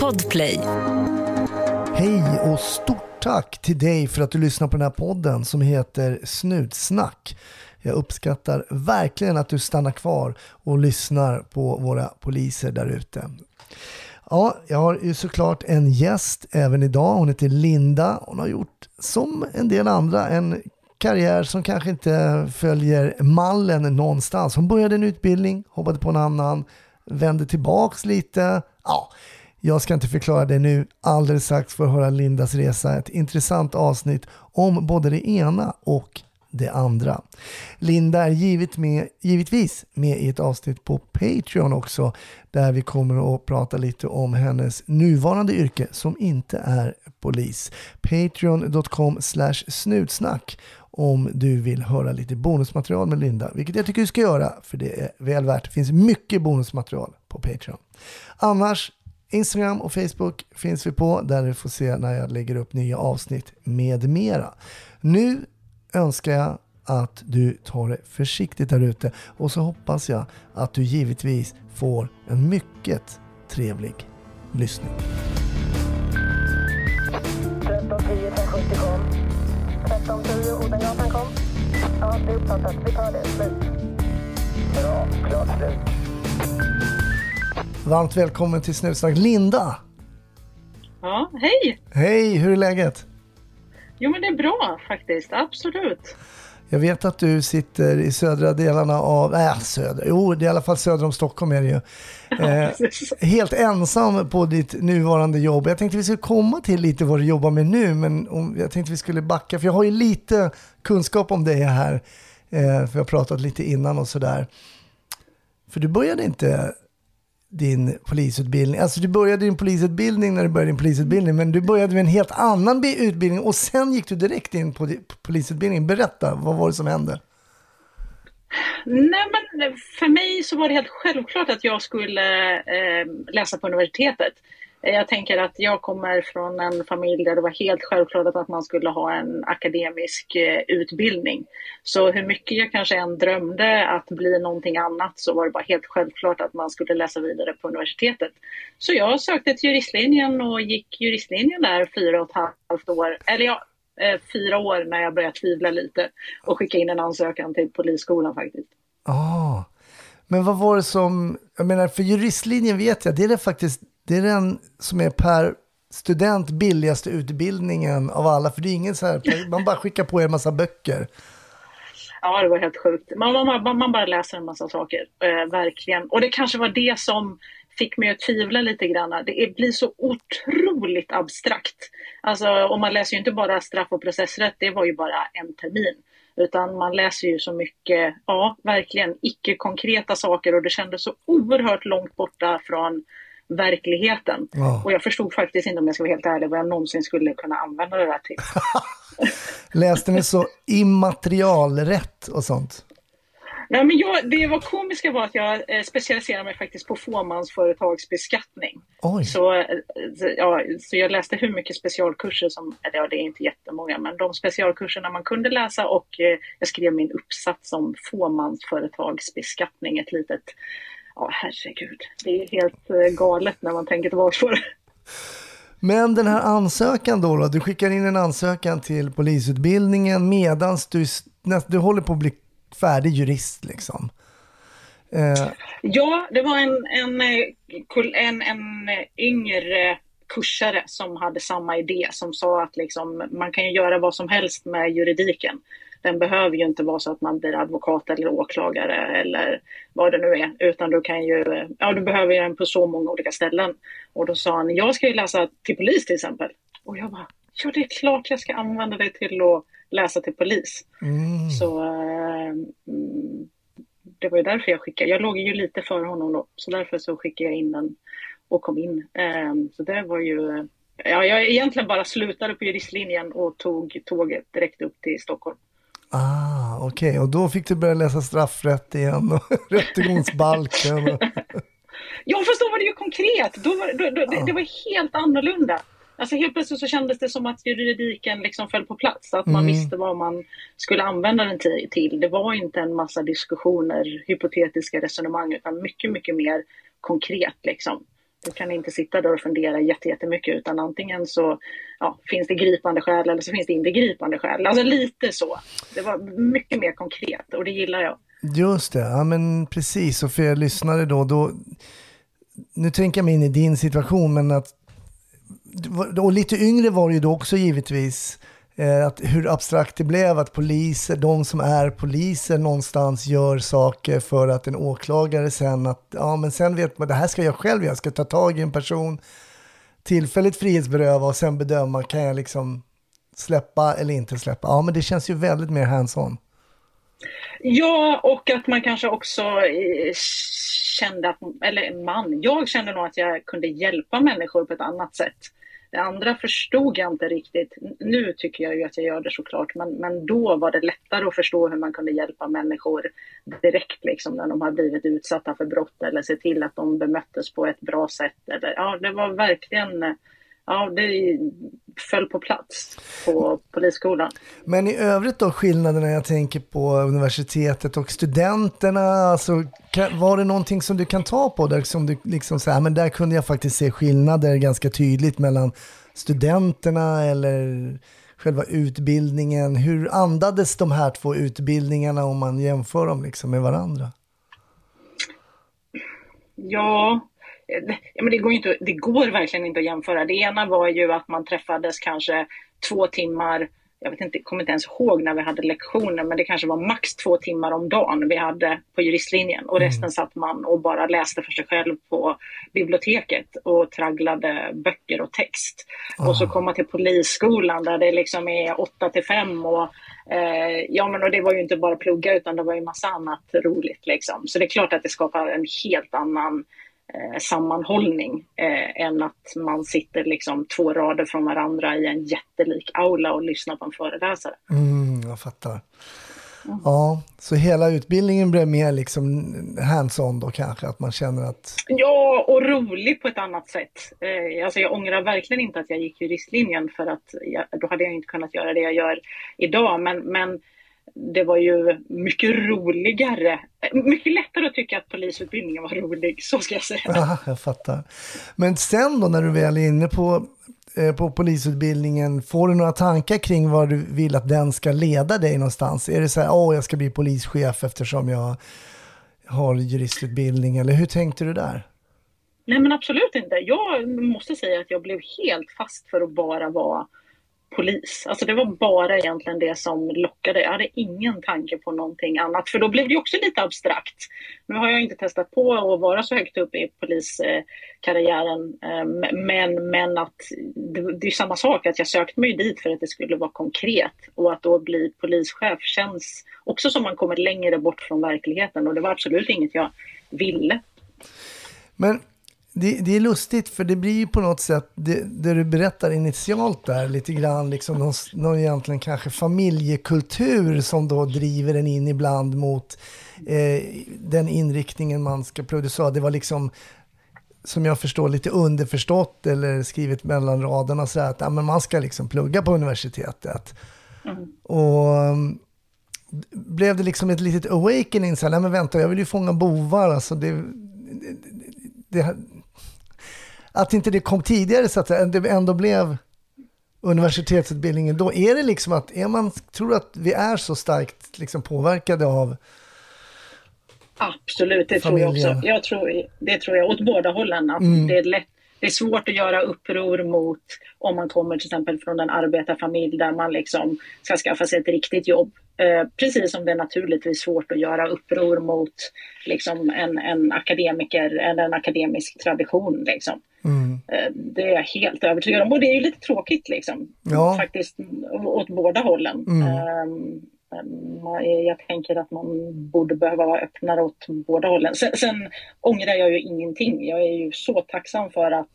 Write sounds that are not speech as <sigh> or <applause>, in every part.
Podplay. Hej och stort tack till dig för att du lyssnar på den här podden som heter Snutsnack. Jag uppskattar verkligen att du stannar kvar och lyssnar på våra poliser där ute. Ja, jag har ju såklart en gäst även idag. Hon heter Linda. Hon har gjort, som en del andra, en karriär som kanske inte följer mallen någonstans. Hon började en utbildning, hoppade på en annan, Vänder tillbaks lite. Ja, jag ska inte förklara det nu. Alldeles strax får höra Lindas resa. Ett intressant avsnitt om både det ena och det andra. Linda är givet med, givetvis med i ett avsnitt på Patreon också där vi kommer att prata lite om hennes nuvarande yrke som inte är polis. Patreon.com snutsnack om du vill höra lite bonusmaterial med Linda, vilket jag tycker du ska göra för det är väl värt. Det finns mycket bonusmaterial på Patreon. Annars Instagram och Facebook finns vi på där du får se när jag lägger upp nya avsnitt med mera. Nu önskar jag att du tar det försiktigt där ute och så hoppas jag att du givetvis får en mycket trevlig lyssning. 1310 Odengatan kom. Ja, det är uppfattat. Vi tar det. Slut. Bra. Klart slut. Varmt välkommen till Snutsnack Linda! Ja, hej! Hej, hur är läget? Jo, men det är bra faktiskt. Absolut. Jag vet att du sitter i södra delarna av, nej äh, södra, jo det är i alla fall söder om Stockholm är det ju. Eh, helt ensam på ditt nuvarande jobb. Jag tänkte vi skulle komma till lite vad du jobbar med nu, men om, jag tänkte vi skulle backa, för jag har ju lite kunskap om dig här, eh, för jag har pratat lite innan och sådär. För du började inte din polisutbildning, alltså du började din polisutbildning när du började din polisutbildning, men du började med en helt annan utbildning och sen gick du direkt in på på polisutbildningen. Berätta, vad var det som hände? Nej, men för mig så var det helt självklart att jag skulle eh, läsa på universitetet. Jag tänker att jag kommer från en familj där det var helt självklart att man skulle ha en akademisk eh, utbildning. Så hur mycket jag kanske än drömde att bli någonting annat så var det bara helt självklart att man skulle läsa vidare på universitetet. Så jag sökte till juristlinjen och gick juristlinjen där fyra och ett halvt år, eller ja, eh, fyra år när jag började tvivla lite och skickade in en ansökan till polisskolan faktiskt. Ah, men vad var det som, jag menar för juristlinjen vet jag, det är det faktiskt, det är den som är per student billigaste utbildningen av alla, för det är ingen så här, man bara skickar på er en massa böcker. Ja, det var helt sjukt. Man, man, man, bara läser en massa saker, eh, verkligen. Och det kanske var det som fick mig att tvivla lite grann. Det är, blir så otroligt abstrakt. Alltså, och man läser ju inte bara straff och processrätt, det var ju bara en termin. Utan man läser ju så mycket, ja, verkligen icke-konkreta saker och det kändes så oerhört långt borta från verkligheten. Ja. Och jag förstod faktiskt inte om jag ska vara helt ärlig vad jag någonsin skulle kunna använda det där till. <laughs> Läste ni så immaterialrätt och sånt? Nej, men jag, det var komiska var att jag eh, specialiserade mig faktiskt på fåmansföretagsbeskattning. Oj. Så, eh, ja, så jag läste hur mycket specialkurser som, ja det är inte jättemånga, men de specialkurserna man kunde läsa och eh, jag skrev min uppsats om fåmansföretagsbeskattning, ett litet, ja herregud, det är helt eh, galet när man tänker tillbaka på det. Men den här ansökan då, då, du skickar in en ansökan till polisutbildningen medans du, du håller på att bli färdig jurist liksom. Eh, Ja, det var en, en, eh, en, en yngre kursare som hade samma idé som sa att liksom, man kan ju göra vad som helst med juridiken. Den behöver ju inte vara så att man blir advokat eller åklagare eller vad det nu är, utan du kan ju, ja du behöver den på så många olika ställen. Och då sa han, jag ska ju läsa till polis till exempel. Och jag bara, ja det är klart jag ska använda det till att läsa till polis. mm. Så mm, det var ju därför jag skickade. Jag låg ju lite före honom då, så därför så skickade jag in den och kom in. Eh, så det var ju... Ja, jag egentligen bara slutade på juristlinjen och tog tåget direkt upp till Stockholm. Ah, okej. Och då fick du börja läsa straffrätt igen och <laughs> rättegångsbalken. Och... <laughs> Ja, fast då var det ju konkret. Då var, då, då, det, det var helt annorlunda. Alltså helt plötsligt så kändes det som att juridiken liksom föll på plats. Att man Mm. visste vad man skulle använda den ti- till. Det var inte en massa diskussioner, hypotetiska resonemang, utan mycket, mycket mer konkret liksom. Du kan inte sitta där och fundera jättemycket utan antingen så ja, finns det gripande skäl eller så finns det inte gripande skäl. Alltså lite så. Det var mycket mer konkret och det gillar jag. Just det, ja men precis. Och för er lyssnare då, då, nu tänker jag mig in i din situation, men att, och lite yngre var du ju då också givetvis, Eh, att hur abstrakt det blev att poliser, de som är poliser någonstans gör saker för att en åklagare sen att, ja men sen vet man, det här ska jag själv göra, jag ska ta tag i en person, tillfälligt frihetsberöva och sen bedöma, kan jag liksom släppa eller inte släppa? Ja men det känns ju väldigt mer hands-on. Ja, och att man kanske också eh, kände att, eller man, jag kände nog att jag kunde hjälpa människor på ett annat sätt. Det andra förstod jag inte riktigt. Nu tycker jag ju att jag gör det såklart, men, men då var det lättare att förstå hur man kunde hjälpa människor direkt liksom när de har blivit utsatta för brott eller se till att de bemöttes på ett bra sätt. Eller, ja, det var verkligen eh, ja, det föll på plats på polisskolan. Men i övrigt då skillnaderna jag tänker på universitetet och studenterna, alltså, var det någonting som du kan ta på där som du liksom säger, men där kunde jag faktiskt se skillnader ganska tydligt mellan studenterna eller själva utbildningen. Hur andades de här två utbildningarna om man jämför dem liksom med varandra? Ja, ja, men det, går inte, det går verkligen inte att jämföra. Det ena var ju att man träffades kanske två timmar jag vet inte, kommer inte ens ihåg när vi hade lektioner, men det kanske var max två timmar om dagen vi hade på juristlinjen och resten mm. satt man och bara läste för sig själv på biblioteket och tragglade böcker och text. Oh. Och så komma till polisskolan där det liksom är åtta till fem och eh, ja men och det var ju inte bara plugga utan det var ju massa annat roligt liksom. Så det är klart att det skapar en helt annan eh, sammanhållning eh, än att man sitter liksom två rader från varandra i en jättelik aula och lyssnar på en föreläsare. Mm, jag fattar. Mm. Ja, så hela utbildningen blev mer liksom hands-on då kanske, att man känner att... Ja, och rolig på ett annat sätt. Eh, alltså jag ångrar verkligen inte att jag gick juristlinjen för att jag, då hade jag inte kunnat göra det jag gör idag. Men, men det var ju mycket roligare, mycket lättare att tycka att polisutbildningen var rolig, så ska jag säga. Ja, jag fattar. Men sen då när du väl är inne på, eh, på polisutbildningen, får du några tankar kring vad du vill att den ska leda dig någonstans? Är det så här, åh, oh, jag ska bli polischef eftersom jag har juristutbildning, eller hur tänkte du där? Nej men absolut inte. Jag måste säga att jag blev helt fast för att bara vara polis. Alltså det var bara egentligen det som lockade. Jag hade ingen tanke på någonting annat, för då blev det också lite abstrakt. Nu har jag inte testat på att vara så högt upp i poliskarriären, eh, men, men att det är samma sak, att jag sökte mig dit för att det skulle vara konkret och att då bli polischef känns också som man kommer längre bort från verkligheten och det var absolut inget jag ville. Men det, det, är lustigt för det blir ju på något sätt, det, det du berättar initialt där, lite grann liksom någon, någon egentligen kanske familjekultur som då driver en in ibland mot eh, den inriktningen man ska producera. Det var liksom, som jag förstår, lite underförstått eller skrivet mellan raderna så att ja, men man ska liksom plugga på universitetet. Mm. Och blev det liksom ett litet awakening, så här, nej men vänta, jag vill ju fånga bovar, alltså det, det, det, att inte det kom tidigare så att det ändå blev universitetsutbildningen då. Är det liksom att, är man, tror att vi är så starkt liksom påverkade av Absolut, det familjen? tror jag också. Jag tror, det tror jag åt båda hållen. Att mm. det, är lätt, det är svårt att göra uppror mot om man kommer till exempel från en arbetarfamilj där man liksom ska skaffa sig ett riktigt jobb. Eh, precis som det är naturligtvis svårt att göra uppror mot liksom, en, en akademiker eller en akademisk tradition. Liksom. Mm. Eh, det är jag helt övertygad om. Och det är ju lite tråkigt liksom. Ja. Faktiskt åt båda hållen. Mm. Um, jag tänker att man borde behöva vara öppnare åt båda hållen. Sen, sen ångrar jag ju ingenting. Jag är ju så tacksam för att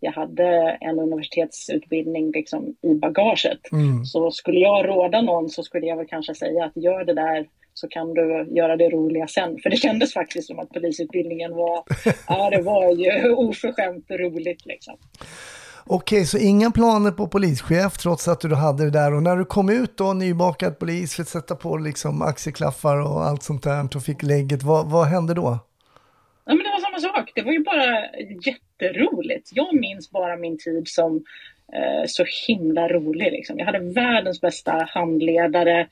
jag hade en universitetsutbildning liksom i bagaget. Mm. Så skulle jag råda någon så skulle jag väl kanske säga att gör det där så kan du göra det roliga sen. För det kändes faktiskt som att polisutbildningen var, <laughs> ja det var ju oförskämt roligt liksom. Okej, så inga planer på polischef trots att du hade det där. Och när du kom ut då, nybakad polis, fick sätta på liksom axelklaffar och allt sånt där och fick lägget, vad, vad hände då? Ja, men det var samma sak. Det var ju bara jätteroligt. Jag minns bara min tid som eh, så himla rolig. Liksom. Jag hade världens bästa handledare.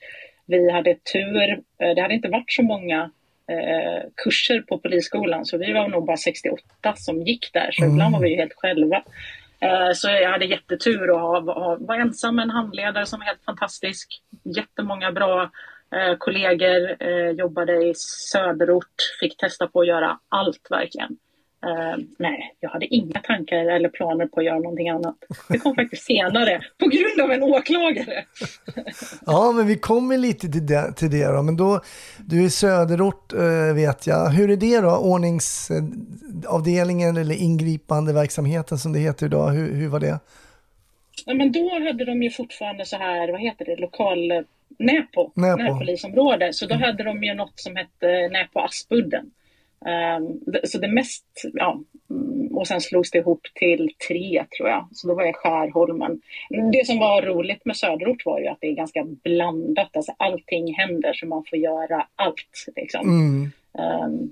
Vi hade tur. Eh, det hade inte varit så många eh, kurser på polisskolan så vi var nog bara 68 som gick där. Så Mm. ibland var vi ju helt själva. Eh, så jag hade jättetur att var vara ensam med en handledare som var helt fantastisk. Jättemånga bra eh, kollegor, eh, jobbade i söderort, fick testa på att göra allt verkligen. Eh, nej, jag hade inga tankar eller planer på att göra någonting annat. Det kom faktiskt senare, på grund av en åklagare. Ja, men vi kommer lite till det, till det då. Men då, du är i söderort eh, vet jag. Hur är det då? Ordningsavdelningen eller ingripande verksamheten som det heter idag. Hur, hur var det? Ja, men då hade de ju fortfarande så här, vad heter det, lokal eh, Näpo, Näpo. närpolisområde. Så då hade de ju något som hette Näpo Aspudden. Ehm, så det mest, ja, mm, och sen slogs det ihop till tre tror jag. Så då var jag Skärholmen. Det som var roligt med söderort var ju att det är ganska blandat. Alltså allting händer så man får göra allt. Liksom. Mm. Ehm,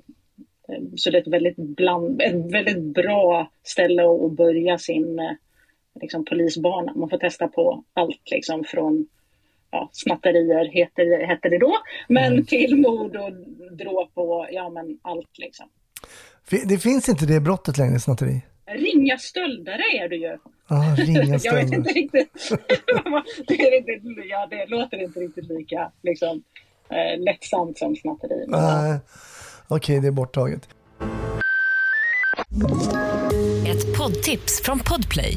så det är ett väldigt, bland, ett väldigt bra ställe att att börja sin eh, liksom, polisbana. Man får testa på allt liksom, från ja, snatterier heter, det- hette det då, men till mord och dråp och ja men allt liksom. Det finns inte det brottet längre, snatteri? Ringa stöldare är du ju. Ja, ringa <laughs> Jag vet inte riktigt. <laughs> det, är inte, ja, det låter inte riktigt lika liksom, eh, lättsamt som snatteri. Men, ja. Nej, okej, det är borttaget. Ett poddtips från Podplay.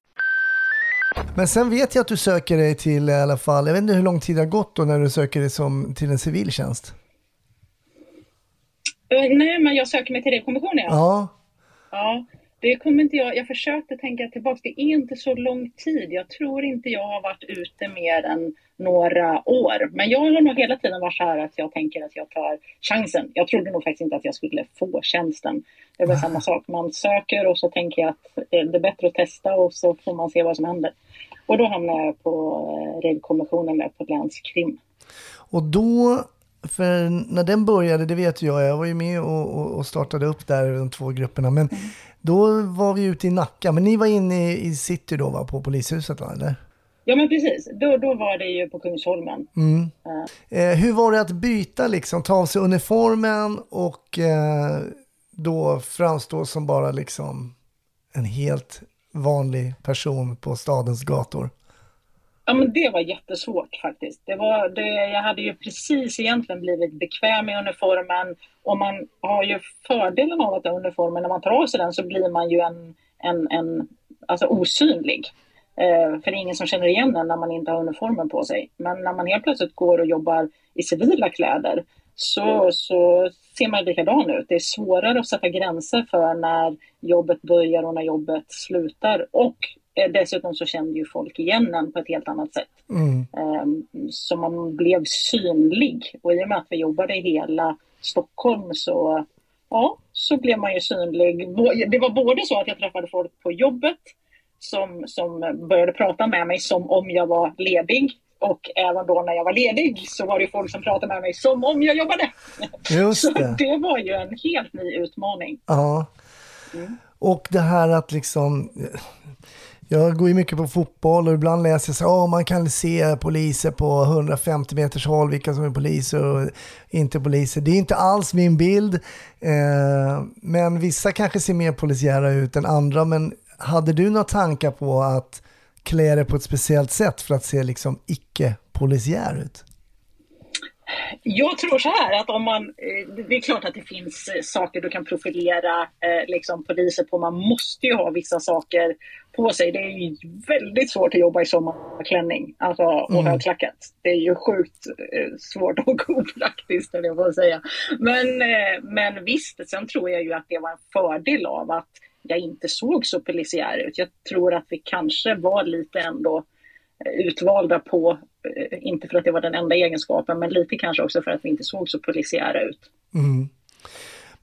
Men sen vet jag att du söker dig till i alla fall, jag vet inte hur lång tid det har gått då när du söker dig som, till en civiltjänst. Eh, Nej, men jag söker mig till det kommissionen. Ja. Ja, Ja, det kommer inte jag. Jag försökte tänka tillbaka. Det är inte så lång tid. Jag tror inte jag har varit ute mer än några år. Men jag har nog hela tiden varit så här att jag tänker att jag tar chansen. Jag trodde nog faktiskt inte att jag skulle få tjänsten. Det var samma <laughs> sak. Man söker och så tänker jag att eh, det är bättre att testa och så får man se vad som händer. Och då hamnar jag på eh, REG-kommissionen där på länskrim. och då, för när den började, det vet jag, jag var ju med och, och, och startade upp där de två grupperna, men då var vi ute i Nacka, men ni var inne i, i city då va, på polishuset va, eller? Ja, men precis. Då, då var det ju på Kungsholmen. Eh, hur var det att byta liksom, ta av sig uniformen och eh, då framstå som bara liksom en helt vanlig person på stadens gator? Ja, men det var jättesvårt faktiskt. Det var, det, jag hade ju precis egentligen blivit bekväm i uniformen och man har ju fördelen av att ha uniformen. När man tar av sig den så blir man ju en, en, en alltså osynlig. Eh, för det är ingen som känner igen en när man inte har uniformen på sig. Men när man helt plötsligt går och jobbar i civila kläder så, så ser man likadan ut. Det är svårare att sätta gränser för när jobbet börjar och när jobbet slutar. Och eh, dessutom så kände ju folk igen en på ett helt annat sätt. Mm. Ehm, Så man blev synlig. Och i och med att vi jobbade i hela Stockholm så, ja, så blev man ju synlig. Det var både så att jag träffade folk på jobbet som, som började prata med mig som om jag var ledig. Och även då när jag var ledig så var det folk som pratade med mig som om jag jobbade. Just Så det. det var ju en helt ny utmaning. Ja. Och det här att liksom, jag går ju mycket på fotboll och ibland läser jag så här, "Åh, man kan se poliser på 150 meters håll, vilka som är poliser och inte poliser. Det är inte alls min bild, eh, men vissa kanske ser mer polisiära ut än andra. Men hade du några tankar på att klä dig på ett speciellt sätt för att se liksom icke-polisiär ut? Jag tror så här att om man, eh, det är klart att det finns eh, saker du kan profilera eh, liksom poliser på. Man måste ju ha vissa saker på sig. Det är ju väldigt svårt att jobba i sommarklänning alltså, och högklackat. Det är ju sjukt svårt och opraktiskt, höll jag på att säga. Men, men visst, sen tror jag ju att det var en fördel av att jag inte såg så polisiär ut. Jag tror att vi kanske var lite ändå eh, utvalda på, eh, inte för att det var den enda egenskapen, men lite kanske också för att vi inte såg så polisiära ut. Mm.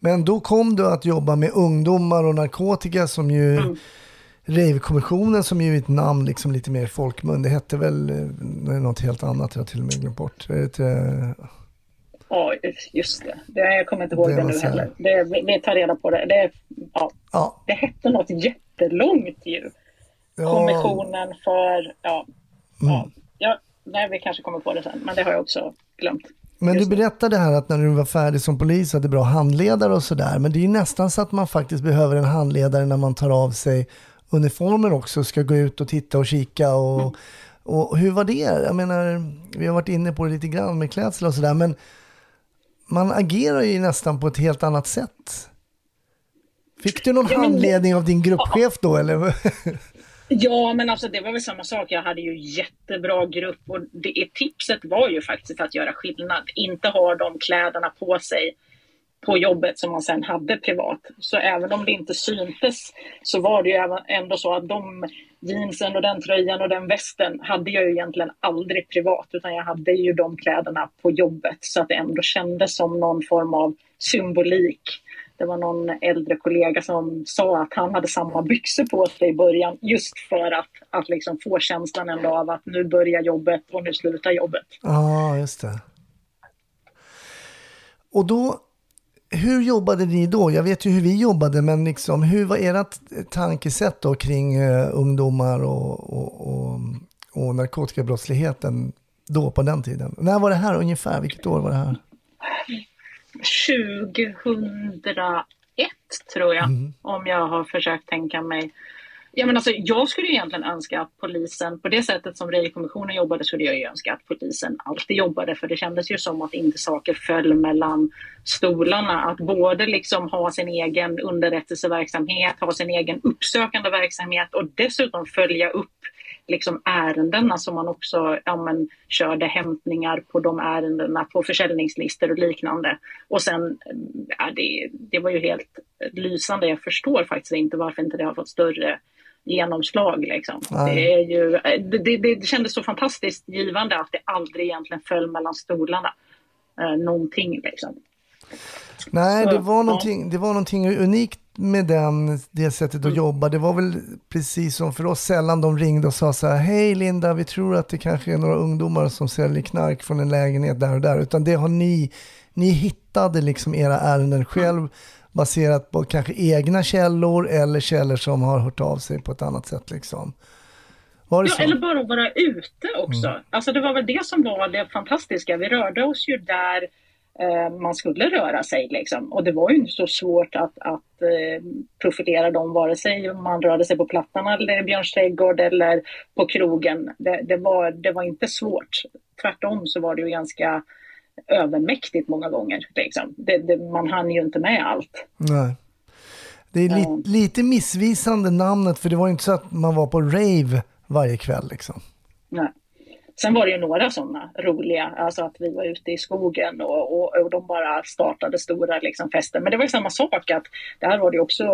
Men då kom du att jobba med ungdomar och narkotika som ju mm. Rave-kommissionen som ju är ett namn liksom lite mer folkmun. Det hette väl eh, något helt annat, jag har till och med glömt bort. Ja, just det. det. Jag kommer inte ihåg det, det nu heller. Det, vi, tar reda på det. Det, ja. ja. det hette något jättelångt ju. Ja. Kommissionen för... Ja, mm. ja. Nej, vi kanske kommer på det sen, men det har jag också glömt. Men du berättade här att när du var färdig som polis hade bra handledare och sådär. Men det är ju nästan så att man faktiskt behöver en handledare när man tar av sig uniformen också. Ska gå ut och titta och kika och, mm. och hur var det? Jag menar, vi har varit inne på det lite grann med klädsel och sådär. Men man agerar ju nästan på ett helt annat sätt. Fick du någon ja, men... handledning av din gruppchef då eller? <laughs> Ja, men alltså det var väl samma sak. Jag hade ju jättebra grupp och det, tipset var ju faktiskt att göra skillnad. Inte ha de kläderna på sig på jobbet som man sen hade privat. Så även om det inte syntes så var det ju ändå så att de jeansen och den tröjan och den västen hade jag ju egentligen aldrig privat utan jag hade ju de kläderna på jobbet så att det ändå kändes som någon form av symbolik. Det var någon äldre kollega som sa att han hade samma byxor på sig i början just för att, att liksom få känslan ändå av att nu börjar jobbet och nu slutar jobbet. Ja, ah, just det. Och då hur jobbade ni då? Jag vet ju hur vi jobbade, men liksom, hur var ert tankesätt då kring uh, ungdomar och, och, och, och narkotikabrottsligheten då på den tiden? När var det här ungefär? Vilket år var det här? 2001 tror jag, mm. om jag har försökt tänka mig Ja, men alltså, jag skulle egentligen önska att polisen, på det sättet som Rejkommissionen jobbade, skulle jag ju önska att polisen alltid jobbade, för det kändes ju som att inte saker föll mellan stolarna. Att både liksom ha sin egen underrättelseverksamhet, ha sin egen uppsökande verksamhet och dessutom följa upp liksom ärendena som man också ja, men, körde hämtningar på de ärendena på försäljningslistor och liknande. Och sen, ja, det, det var ju helt lysande. Jag förstår faktiskt inte varför inte det har fått större genomslag. Liksom. Det, är ju, det, det, det kändes så fantastiskt givande att det aldrig egentligen föll mellan stolarna. Eh, någonting liksom. Nej, så, det, var någonting, ja. det var någonting unikt med den, det sättet att mm. jobba. Det var väl precis som för oss, sällan de ringde och sa så här, hej Linda, vi tror att det kanske är några ungdomar som säljer knark från en lägenhet där och där, utan det har ni, ni hittade liksom era ärenden själv. Baserat på kanske egna källor eller källor som har hört av sig på ett annat sätt. Liksom. Var det ja, så? eller bara vara ute också. Mm. Alltså det var väl det som var det fantastiska. Vi rörde oss ju där eh, man skulle röra sig. Liksom. Och det var ju inte så svårt att, att eh, profilera dem, vare sig man rörde sig på Plattan eller Björns trädgård eller på krogen. Det, det, var, det var inte svårt. Tvärtom så var det ju ganska övermäktigt många gånger. Liksom. Det, det, man hann ju inte med allt. Nej. Det är li ja. lite missvisande namnet för det var inte så att man var på rave varje kväll. Liksom. Nej. Sen var det ju några sådana roliga, alltså att vi var ute i skogen och, och, och de bara startade stora liksom, fester. Men det var ju samma sak, att där var det också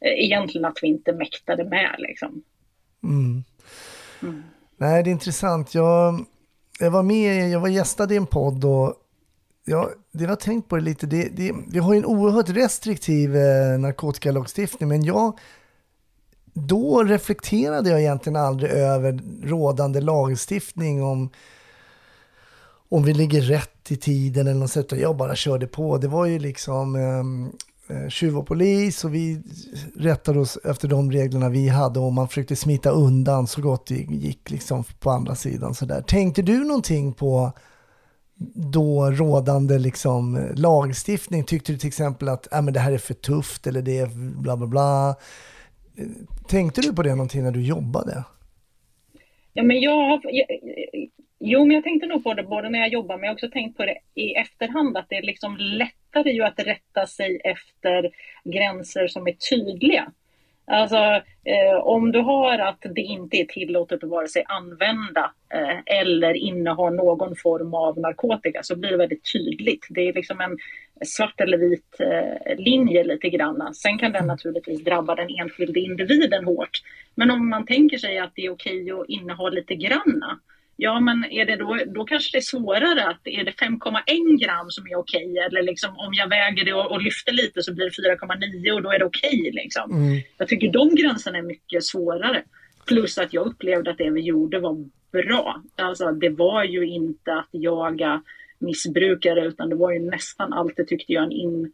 eh, egentligen att vi inte mäktade med. Liksom. Mm. Mm. Nej, det är intressant. Jag, jag var med, jag var gästad i en podd och Ja, det har tänkt på det lite. Det, det, vi har ju en oerhört restriktiv eh, narkotikalagstiftning, men jag, då reflekterade jag egentligen aldrig över rådande lagstiftning om, om vi ligger rätt i tiden eller något sånt. Jag bara körde på. Det var ju liksom eh, Eh, tjuv och polis och vi rättade oss efter de reglerna vi hade och man försökte smita undan så gott det gick liksom på andra sidan. Så där. Tänkte du någonting på då rådande liksom, lagstiftning? Tyckte du till exempel att äh, men det här är för tufft eller det är bla bla bla? Tänkte du på det någonting när du jobbade? Ja, men jag, jag, jo, men jag tänkte nog på det både när jag jobbade, men jag har också tänkt på det i efterhand, att det är liksom lätt lättare ju att rätta sig efter gränser som är tydliga. Alltså, eh, om du har att det inte är tillåtet att vare sig använda eh, eller inneha någon form av narkotika så blir det väldigt tydligt. Det är liksom en svart eller vit eh, linje lite grann. Sen kan den naturligtvis drabba den enskilde individen hårt. Men om man tänker sig att det är okej att inneha lite granna Ja, men är det då, då kanske det är svårare att är det 5,1 gram som är okej eller liksom om jag väger det och, och lyfter lite så blir det 4,9 och då är det okej. Liksom. Mm. Jag tycker de gränserna är mycket svårare. Plus att jag upplevde att det vi gjorde var bra. Alltså, det var ju inte att jaga missbrukare utan det var ju nästan alltid tyckte jag en in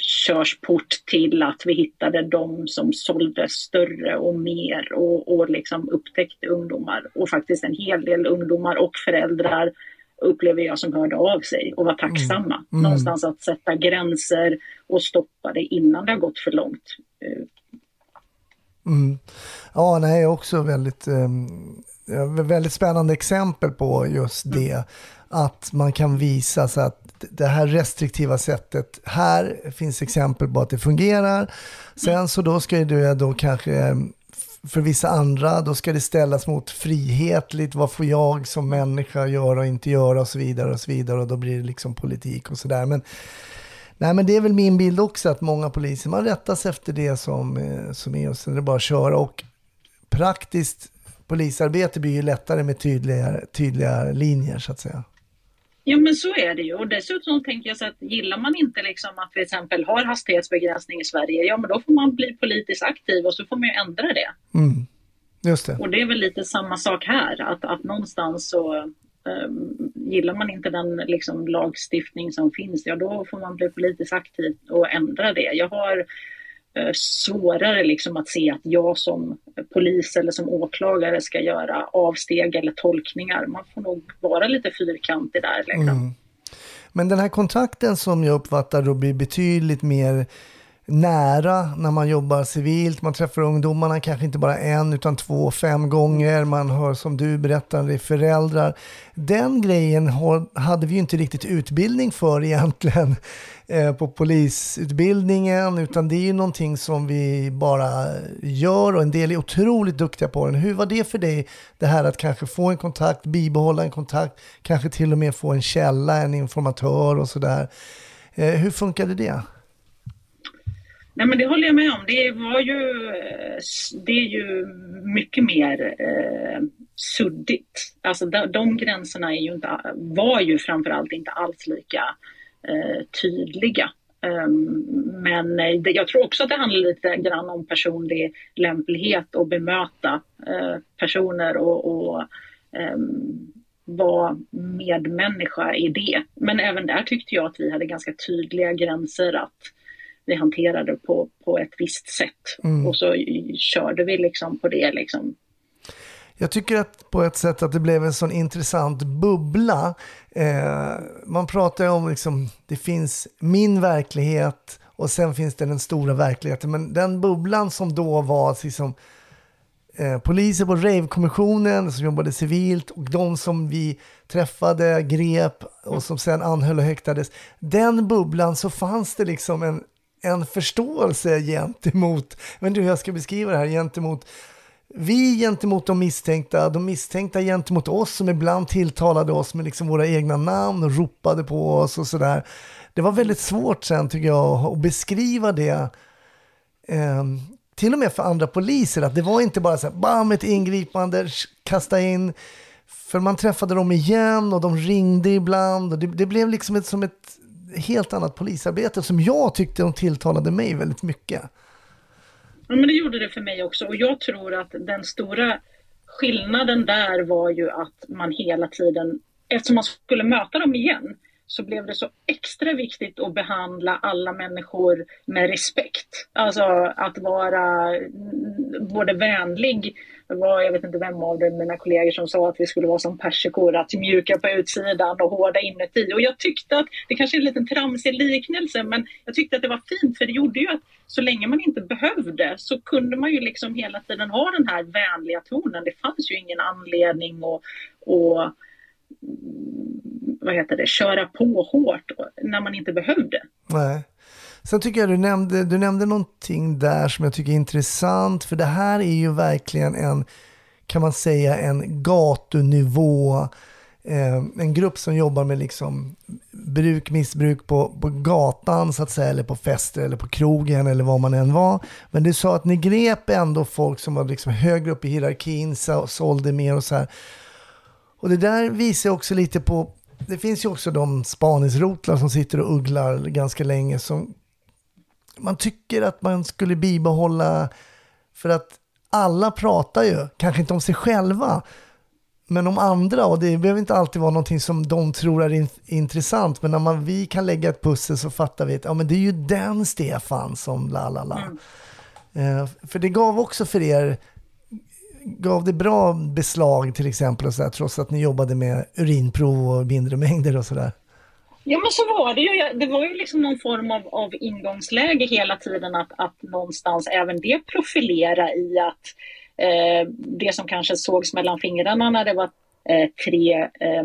inkörsport till att vi hittade de som sålde större och mer och, och liksom upptäckte ungdomar. Och faktiskt en hel del ungdomar och föräldrar upplever jag som hörde av sig och var tacksamma. Mm. Mm. Någonstans att sätta gränser och stoppa det innan det har gått för långt. Mm. Ja, nej, också väldigt, eh, väldigt spännande exempel på just mm. det. Att man kan visa så att det här restriktiva sättet, här finns exempel på att det fungerar. Sen så då ska det då kanske, för vissa andra, då ska det ställas mot frihetligt, vad får jag som människa göra och inte göra och så vidare och så vidare och då blir det liksom politik och sådär. Men, nej, men det är väl min bild också att många poliser, man rättas efter det som, eh, som är och sen är det bara att köra och praktiskt polisarbete blir ju lättare med tydliga, tydliga linjer så att säga. Ja men så är det ju och dessutom tänker jag så att gillar man inte liksom att vi till exempel har hastighetsbegränsning i Sverige, ja men då får man bli politiskt aktiv och så får man ju ändra det. Mm. Just det. Och det är väl lite samma sak här, att, att någonstans så um, gillar man inte den liksom, lagstiftning som finns, ja då får man bli politiskt aktiv och ändra det. Jag har Eh, svårare liksom att se att jag som polis eller som åklagare ska göra avsteg eller tolkningar. Man får nog vara lite fyrkantig där. Liksom. Mm. Men den här kontakten som jag uppfattar då blir betydligt mer nära när man jobbar civilt. Man träffar ungdomarna kanske inte bara en utan två, fem gånger. Man hör som du berättar, det är föräldrar. Den grejen hade vi ju inte riktigt utbildning för egentligen <laughs> eh, på polisutbildningen utan det är ju någonting som vi bara gör och en del är otroligt duktiga på den. Hur var det för dig, det här att kanske få en kontakt, bibehålla en kontakt, kanske till och med få en källa, en informatör och sådär. Eh, hur funkade det? Nej, men det håller jag med om. Det, var ju, det är ju mycket mer eh, suddigt. Alltså de, de gränserna är ju inte, var ju framförallt inte alls lika eh, tydliga. Um, men eh, det, jag tror också att det handlar lite grann om personlig lämplighet och bemöta eh, personer och, och um, vara medmänniska i det. Men även där tyckte jag att vi hade ganska tydliga gränser att vi hanterade på, på ett visst sätt. Mm. Och så körde vi liksom på det. Liksom. Jag tycker att på ett sätt att det blev en sån intressant bubbla. Eh, man pratar ju om liksom, det finns min verklighet och sen finns det den stora verkligheten. Men den bubblan som då var liksom, eh, poliser på Rave-kommissionen som jobbade civilt och de som vi träffade, grep och som sen anhöll och häktades. Den bubblan så fanns det liksom en en förståelse gentemot, jag vet inte hur jag ska beskriva det här, gentemot vi gentemot de misstänkta, de misstänkta gentemot oss som ibland tilltalade oss med liksom våra egna namn och ropade på oss och sådär. Det var väldigt svårt sen tycker jag att beskriva det, eh, till och med för andra poliser, att det var inte bara så här, bam, ett ingripande, kasta in, för man träffade dem igen och de ringde ibland och det, det blev liksom ett, som ett helt annat polisarbete som jag tyckte de tilltalade mig väldigt mycket. Ja, men det gjorde det för mig också och jag tror att den stora skillnaden där var ju att man hela tiden, eftersom man skulle möta dem igen, så blev det så extra viktigt att behandla alla människor med respekt. Alltså att vara mm, både vänlig det var, jag vet inte vem av det, mina kollegor som sa att vi skulle vara som persikor, att mjuka på utsidan och hårda inuti. Och jag tyckte att, det kanske är en liten tramsig liknelse, men jag tyckte att det var fint för det gjorde ju att så länge man inte behövde så kunde man ju liksom hela tiden ha den här vänliga tonen. Det fanns ju ingen anledning att, att Mm, vad heter det, köra på hårt när man inte behövde. Nej. Sen tycker jag du nämnde, du nämnde någonting där som jag tycker är intressant, för det här är ju verkligen en, kan man säga, en gatunivå, eh, en grupp som jobbar med liksom bruk, missbruk på, på gatan så att säga, eller på fester eller på krogen eller vad man än var. Men du sa att ni grep ändå folk som var liksom högre upp i hierarkin, så, sålde mer och så här. Och det där visar också lite på, det finns ju också de spaningsrotlar som sitter och ugglar ganska länge som man tycker att man skulle bibehålla för att alla pratar ju, kanske inte om sig själva, men om andra och det behöver inte alltid vara någonting som de tror är in, intressant. Men när man, vi kan lägga ett pussel så fattar vi att ja, men det är ju den Stefan som la la la. Mm. Eh, för det gav också för er, gav det bra beslag till exempel och så där, trots att ni jobbade med urinprov och mindre mängder och sådär? Ja men så var det ju. Det var ju liksom någon form av, av ingångsläge hela tiden att, att någonstans även det profilera i att Eh, det som kanske sågs mellan fingrarna när det var Eh, tre eh,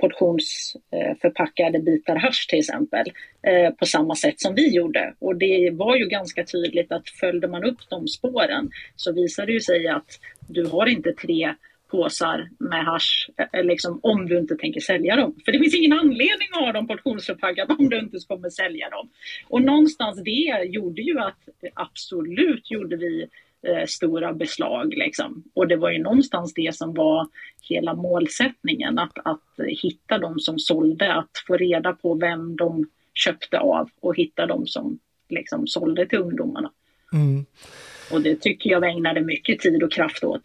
portionsförpackade eh, bitar hasch till exempel eh, på samma sätt som vi gjorde. Och det var ju ganska tydligt att följde man upp de spåren så visade det sig att du har inte tre påsar med hash liksom, om du inte tänker sälja dem. För det finns ingen anledning att ha dem portionsförpackade om du inte kommer sälja dem. Och någonstans det gjorde ju att absolut gjorde vi eh, stora beslag. Liksom. Och det var ju någonstans det som var hela målsättningen, att, att hitta de som sålde, att få reda på vem de köpte av och hitta de som liksom sålde till ungdomarna. Mm. Och det tycker jag ägnade mycket tid och kraft åt.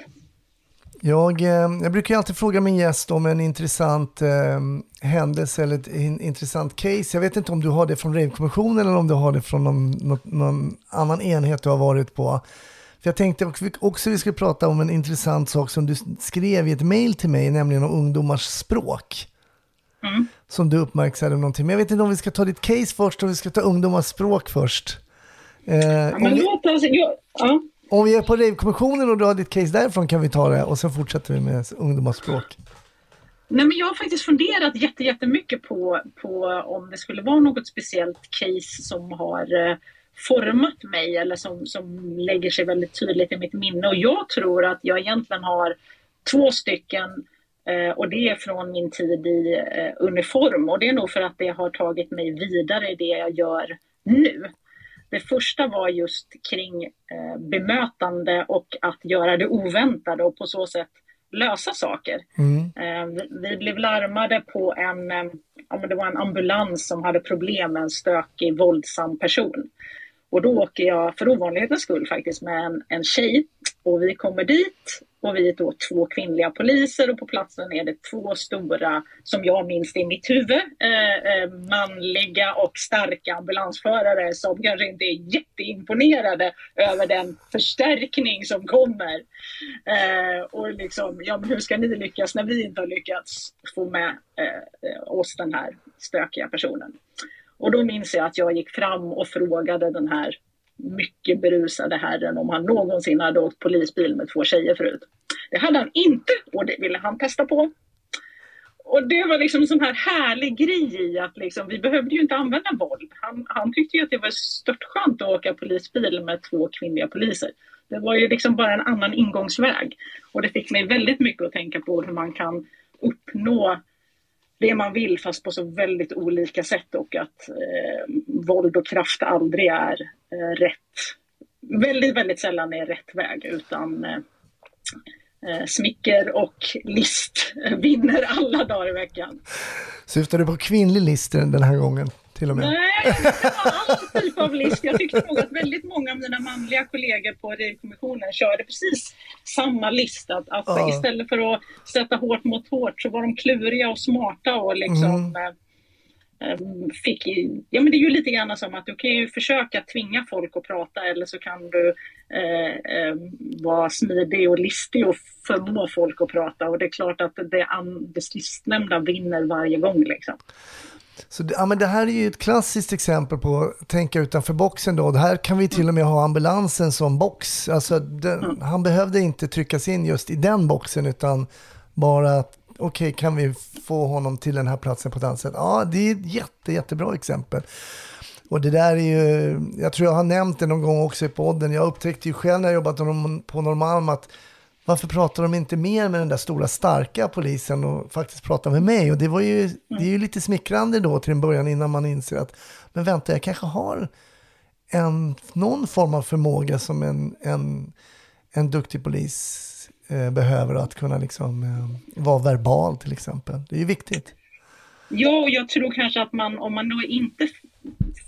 Jag, eh, jag brukar alltid fråga min gäst om en intressant eh, händelse eller ett in, intressant case. Jag vet inte om du har det från Rave-kommissionen eller om du har det från någon, någon, någon annan enhet du har varit på. För jag tänkte också vi skulle prata om en intressant sak som du skrev i ett mail till mig, nämligen om ungdomars språk. Mm. Som du uppmärksammade någonting. Men jag vet inte om vi ska ta ditt case först och vi ska ta ungdomars språk först. Eh, ja, men låt oss, ja. ja. Om vi är på Rave-kommissionen och du har ditt case därifrån kan vi ta det och sen fortsätter vi med ungdomars språk. Nej, men jag har faktiskt funderat jättemycket på, på om det skulle vara något speciellt case som har eh, format mig eller som, som lägger sig väldigt tydligt i mitt minne. Och jag tror att jag egentligen har två stycken eh, och det är från min tid i eh, uniform och det är nog för att det har tagit mig vidare i det jag gör nu. Det första var just kring eh, bemötande och att göra det oväntade och på så sätt lösa saker. Mm. Vi blev larmade på en, ja, det var en ambulans som hade problem med en stökig, våldsam person. Och då åker jag för ovanlighetens skull faktiskt med en, en tjej och vi kommer dit och vi är då två kvinnliga poliser och på platsen är det två stora, som jag minns det i mitt huvud, eh, eh, manliga och starka ambulansförare som kanske inte är jätteimponerade över den förstärkning som kommer. Eh, och liksom, ja men hur ska ni lyckas när vi inte har lyckats få med eh, eh oss den här stökiga personen? Och då minns jag att jag gick fram och frågade den här mycket berusade herren om han någonsin hade åkt polisbil med två tjejer förut. Det hade han inte och det ville han testa på. Och det var liksom en sån här härlig grej i att liksom, vi behövde ju inte använda våld. Han, han tyckte ju att det var störtskönt att åka polisbil med två kvinnliga poliser. Det var ju liksom bara en annan ingångsväg. Och det fick mig väldigt mycket att tänka på hur man kan uppnå det man vill fast på så väldigt olika sätt och att eh, våld och kraft aldrig är eh, rätt, väldigt, väldigt sällan är rätt väg utan eh, eh smicker och list vinner alla dagar i veckan. Syftar du på kvinnlig list den här gången? Till och med. Nej, det var all typ av list. Jag tyckte nog att väldigt många av mina manliga kollegor på RIV-kommissionen körde precis samma list. Att, att ja. istället för att sätta hårt mot hårt så var de kluriga och smarta och liksom mm. Eh, eh, fick, ja men det är ju lite grann som att du kan ju försöka tvinga folk att prata eller så kan du eh, eh, vara smidig och listig och förmå folk att prata och det är klart att det, det sistnämnda vinner varje gång liksom. Så ja, men det här är ju ett klassiskt exempel på att tänka utanför boxen. Då. Det här kan vi till och med ha ambulansen som box. Alltså, den, mm. Han behövde inte tryckas in just i den boxen utan bara att okej, okay, kan vi få honom till den här platsen på ett annat sätt? Ja, det är ett jätte, jättebra exempel. Och det där är ju, jag tror jag har nämnt det någon gång också i podden, jag upptäckte ju själv när jag jobbat på Norrmalm att varför pratar de inte mer med den där stora starka polisen och faktiskt pratar med mig? Och det var ju, det är ju lite smickrande då till en början innan man inser att, men vänta, jag kanske har en, någon form av förmåga som en, en, en duktig polis eh, behöver att kunna liksom, eh, vara verbal till exempel. Det är ju viktigt. Ja, och jag tror kanske att man, om man då inte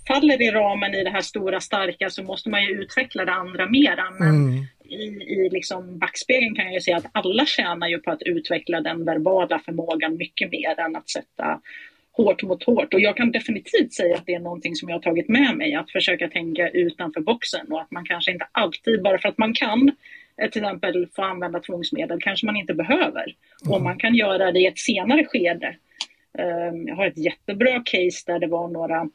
faller i ramen i det här stora starka så måste man ju utveckla det andra mera. Men mm. I, i liksom backspegeln kan jag ju se att alla tjänar ju på att utveckla den verbala förmågan mycket mer än att sätta hårt mot hårt. Och jag kan definitivt säga att det är någonting som jag har tagit med mig, att försöka tänka utanför boxen och att man kanske inte alltid, bara för att man kan, eh, till exempel få använda tvångsmedel, kanske man inte behöver. Mm. Och man kan göra det i ett senare skede. Ehm, jag har ett jättebra case där det var några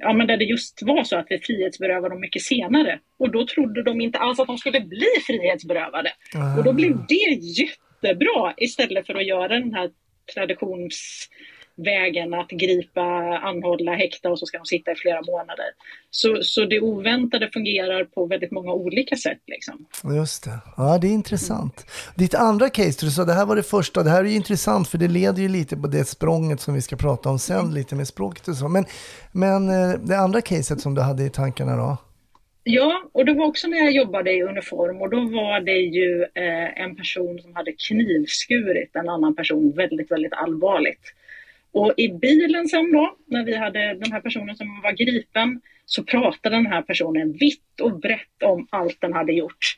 ja, men där det just var så att vi frihetsberövade dem mycket senare. Och då trodde de inte alls att de skulle bli frihetsberövade. Mm. Och då blev det jättebra istället för att göra den här traditions vägen att gripa, anhålla, häkta och så ska de sitta i flera månader. Så, så det oväntade fungerar på väldigt många olika sätt. Liksom. Just det. Ja, det är intressant. Ditt andra case, du sa det här var det första. Det här är ju intressant för det leder ju lite på det språnget som vi ska prata om sen, mm. lite med språket och så. Men, men eh, det andra caset som du hade i tankarna då? Ja, och det var också när jag jobbade i uniform och då var det ju eh, en person som hade knivskurit en annan person väldigt, väldigt allvarligt. Och i bilen sen då, när vi hade den här personen som var gripen, så pratade den här personen vitt och brett om allt den hade gjort.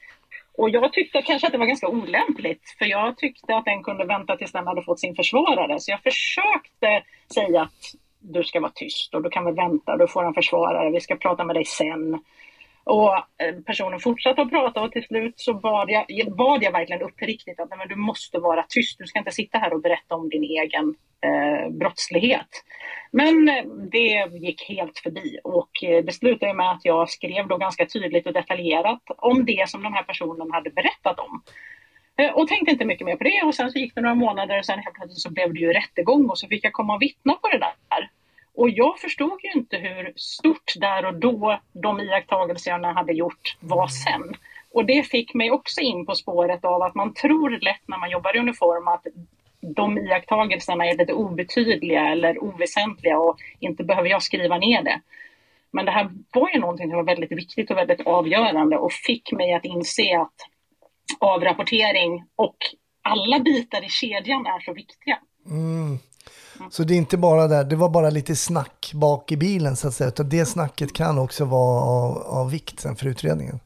Och jag tyckte kanske att det var ganska olämpligt, för jag tyckte att den kunde vänta tills den hade fått sin försvarare. Så jag försökte säga att du ska vara tyst och du kan väl vänta, du får en försvarare, vi ska prata med dig sen. Och eh, personen fortsatte att prata och till slut så bad jag, bad jag verkligen uppriktigt att men du måste vara tyst, du ska inte sitta här och berätta om din egen eh, brottslighet. Men eh, det gick helt förbi och eh, det slutade med att jag skrev då ganska tydligt och detaljerat om det som den här personen hade berättat om. Och tänkte inte mycket mer på det och sen så gick det några månader och sen helt plötsligt så blev det ju rättegång och så fick jag komma och vittna på det där. Och jag förstod ju inte hur stort där och då de iakttagelserna hade gjort var sen. Och det fick mig också in på spåret av att man tror lätt när man jobbar i uniform att de iakttagelserna är lite obetydliga eller oväsentliga och inte behöver jag skriva ner det. Men det här var ju någonting som var väldigt viktigt och väldigt avgörande och fick mig att inse att avrapportering och alla bitar i kedjan är så viktiga. Mm. Så det är inte bara där, det var bara lite snack bak i bilen så att säga, utan det snacket kan också vara av, av vikt sen för utredningen.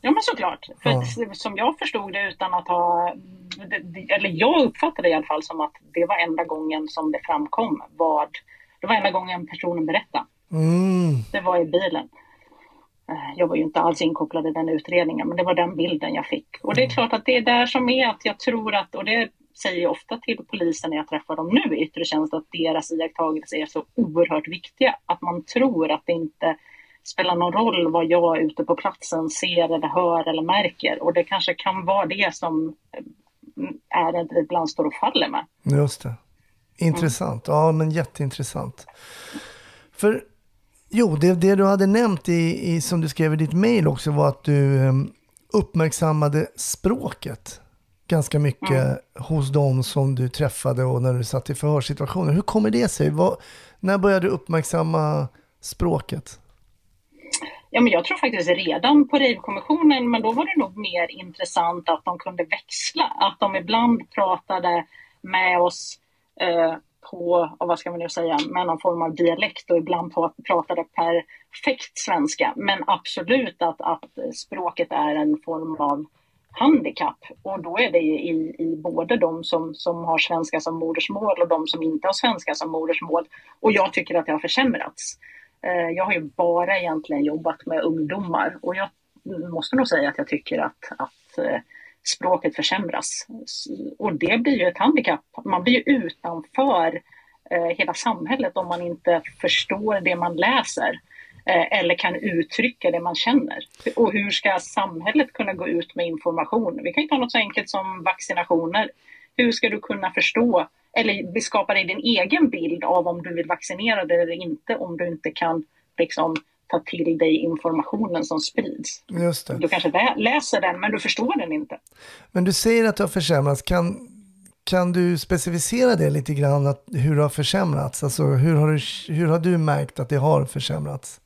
Ja men såklart. För ja. som jag förstod det utan att ha, eller jag uppfattade det i alla fall som att det var enda gången som det framkom vad, det var enda gången personen berättade. Mm. Det var i bilen. Eh, jag var ju inte alls inkopplad i den utredningen men det var den bilden jag fick. Och det är mm. klart att det är där som är att jag tror att, och det säger jag ofta till polisen när jag träffar dem nu i yttre tjänst, att deras iakttagelser är så oerhört viktiga. Att man tror att det inte spelar någon roll vad jag ute på platsen ser eller hör eller märker. Och det kanske kan vara det som eh, ärendet ibland står och faller med. Just det. Intressant. Mm. Ja, men jätteintressant. För jo, det, det du hade nämnt i, i, som du skrev i ditt mejl också var att du um, uppmärksammade språket ganska mycket mm. hos dem som du träffade och när du satt i förhörssituationer. Hur kommer det sig? Vad, när började du uppmärksamma språket? Ja, men jag tror faktiskt redan på rejvkommissionen, men då var det nog mer intressant att de kunde växla. Att de ibland pratade med oss eh, på, vad ska man nu säga, med någon form av dialekt och ibland pratade perfekt svenska. Men absolut att, att språket är en form av handikapp och då är det i, i både de som, som har svenska som modersmål och de som inte har svenska som modersmål. Och jag tycker att det har försämrats. Eh, jag har ju bara egentligen jobbat med ungdomar och jag måste nog säga att jag tycker att, att eh, språket försämras. Och det blir ju ett handikapp. Man blir ju utanför eh, hela samhället om man inte förstår det man läser eller kan uttrycka det man känner. Och hur ska samhället kunna gå ut med information? Vi kan ju ta något så enkelt som vaccinationer. Hur ska du kunna förstå eller skapa dig din egen bild av om du vill vaccinera dig eller inte om du inte kan liksom, ta till dig informationen som sprids. Just det. Du kanske lä- läser den men du förstår den inte. Men du säger att det har försämrats. Kan, kan du specificera det lite grann, att, hur det har försämrats? Alltså, hur, har du, hur har du märkt att det har försämrats?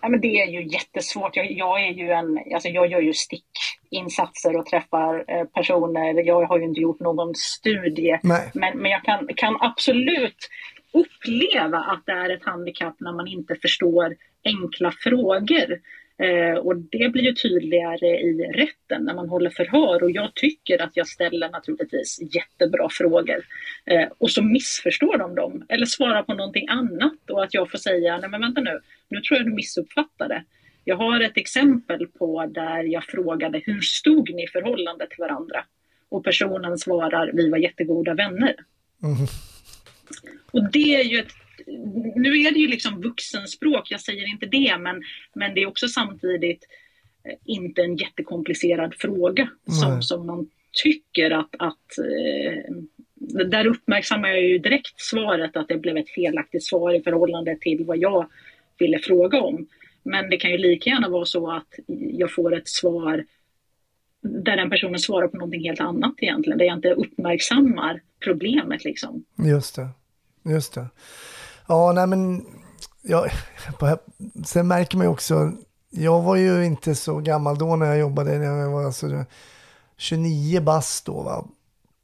Ja, men det är ju jättesvårt. Jag, jag, är ju en, alltså jag gör ju stickinsatser och träffar eh, personer. Jag har ju inte gjort någon studie. Nej. Men, men jag kan, kan absolut uppleva att det är ett handikapp när man inte förstår enkla frågor. Eh, och det blir ju tydligare i rätten när man håller förhör och jag tycker att jag ställer naturligtvis jättebra frågor. Eh, och så missförstår de dem eller svarar på någonting annat och att jag får säga, nej men vänta nu, nu tror jag du missuppfattade. Jag har ett exempel på där jag frågade, hur stod ni i förhållande till varandra? Och personen svarar, vi var jättegoda vänner. Och det är ju ett nu är det ju liksom vuxenspråk, jag säger inte det, men, men det är också samtidigt eh, inte en jättekomplicerad fråga som, som man tycker att, att eh, där uppmärksammar jag ju direkt svaret att det blev ett felaktigt svar i förhållande till vad jag ville fråga om. Men det kan ju lika gärna vara så att jag får ett svar där den personen svarar på någonting helt annat egentligen, där jag inte uppmärksammar problemet liksom. Just det. Just det. Ja, nej men, ja, <laughs> sen märker man ju också, jag var ju inte så gammal då när jag jobbade, när jag var alltså 29 bast då, va?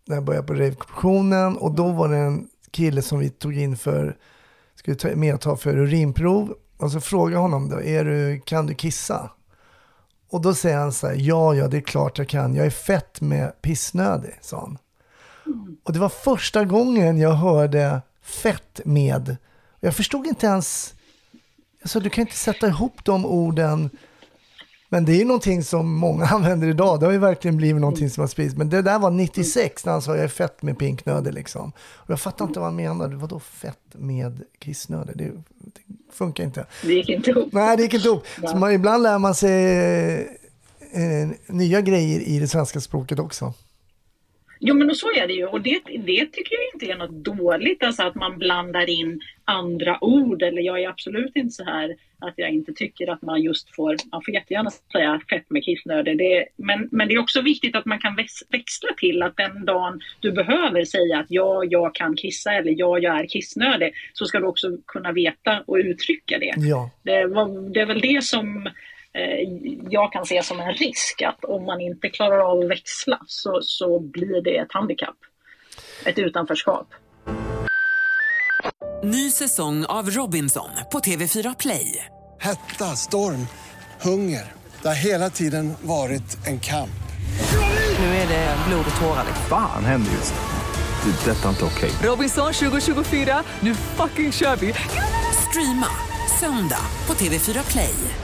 när jag började på Rave-kommissionen och då var det en kille som vi tog in för, skulle ta, med ta för urinprov och så frågade honom då, är du, kan du kissa? Och då säger han så här, ja, ja, det är klart jag kan, jag är fett med pissnödig, sa han. Och det var första gången jag hörde fett med jag förstod inte ens, alltså du kan inte sätta ihop de orden. Men det är ju någonting som många <laughs> använder idag. Det har ju verkligen blivit någonting som har spridits. Men det där var 96 när han sa jag är fett med pinknödig liksom. Och jag fattar inte vad han menade. Vadå fett med kissnödig? Det, det funkar inte. Det gick inte ihop. Nej, det gick inte ihop. Så man, ibland lär man sig eh, nya grejer i det svenska språket också. Jo men och så är det ju och det, det tycker jag inte är något dåligt, alltså att man blandar in andra ord eller jag är absolut inte så här att jag inte tycker att man just får, man får jättegärna säga fett med kissnödig. Det, men, men det är också viktigt att man kan växla till att den dagen du behöver säga att ja, jag kan kissa eller ja, jag är kissnödig så ska du också kunna veta och uttrycka det. Ja. Det, det är väl det som jag kan se som en risk att om man inte klarar av att växla så, så blir det ett handikapp. Ett utanförskap. Ny säsong av Robinson på TV4 Play. Hetta, storm, hunger. Det har hela tiden varit en kamp. Nu är det blod och tårar. Fan händer just det. det detta är inte okej. Okay. Robinson 2024, nu fucking kör vi. Streama söndag på TV4 Play.